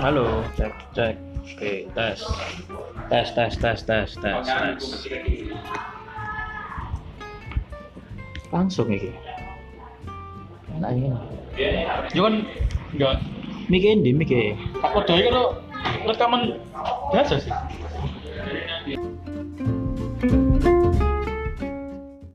Halo, cek cek. Oke, tes. Tes tes tes tes tes tes. Langsung iki. Enak ini. Yo kan enggak mik endi Mike? tak podo iki rekaman biasa sih.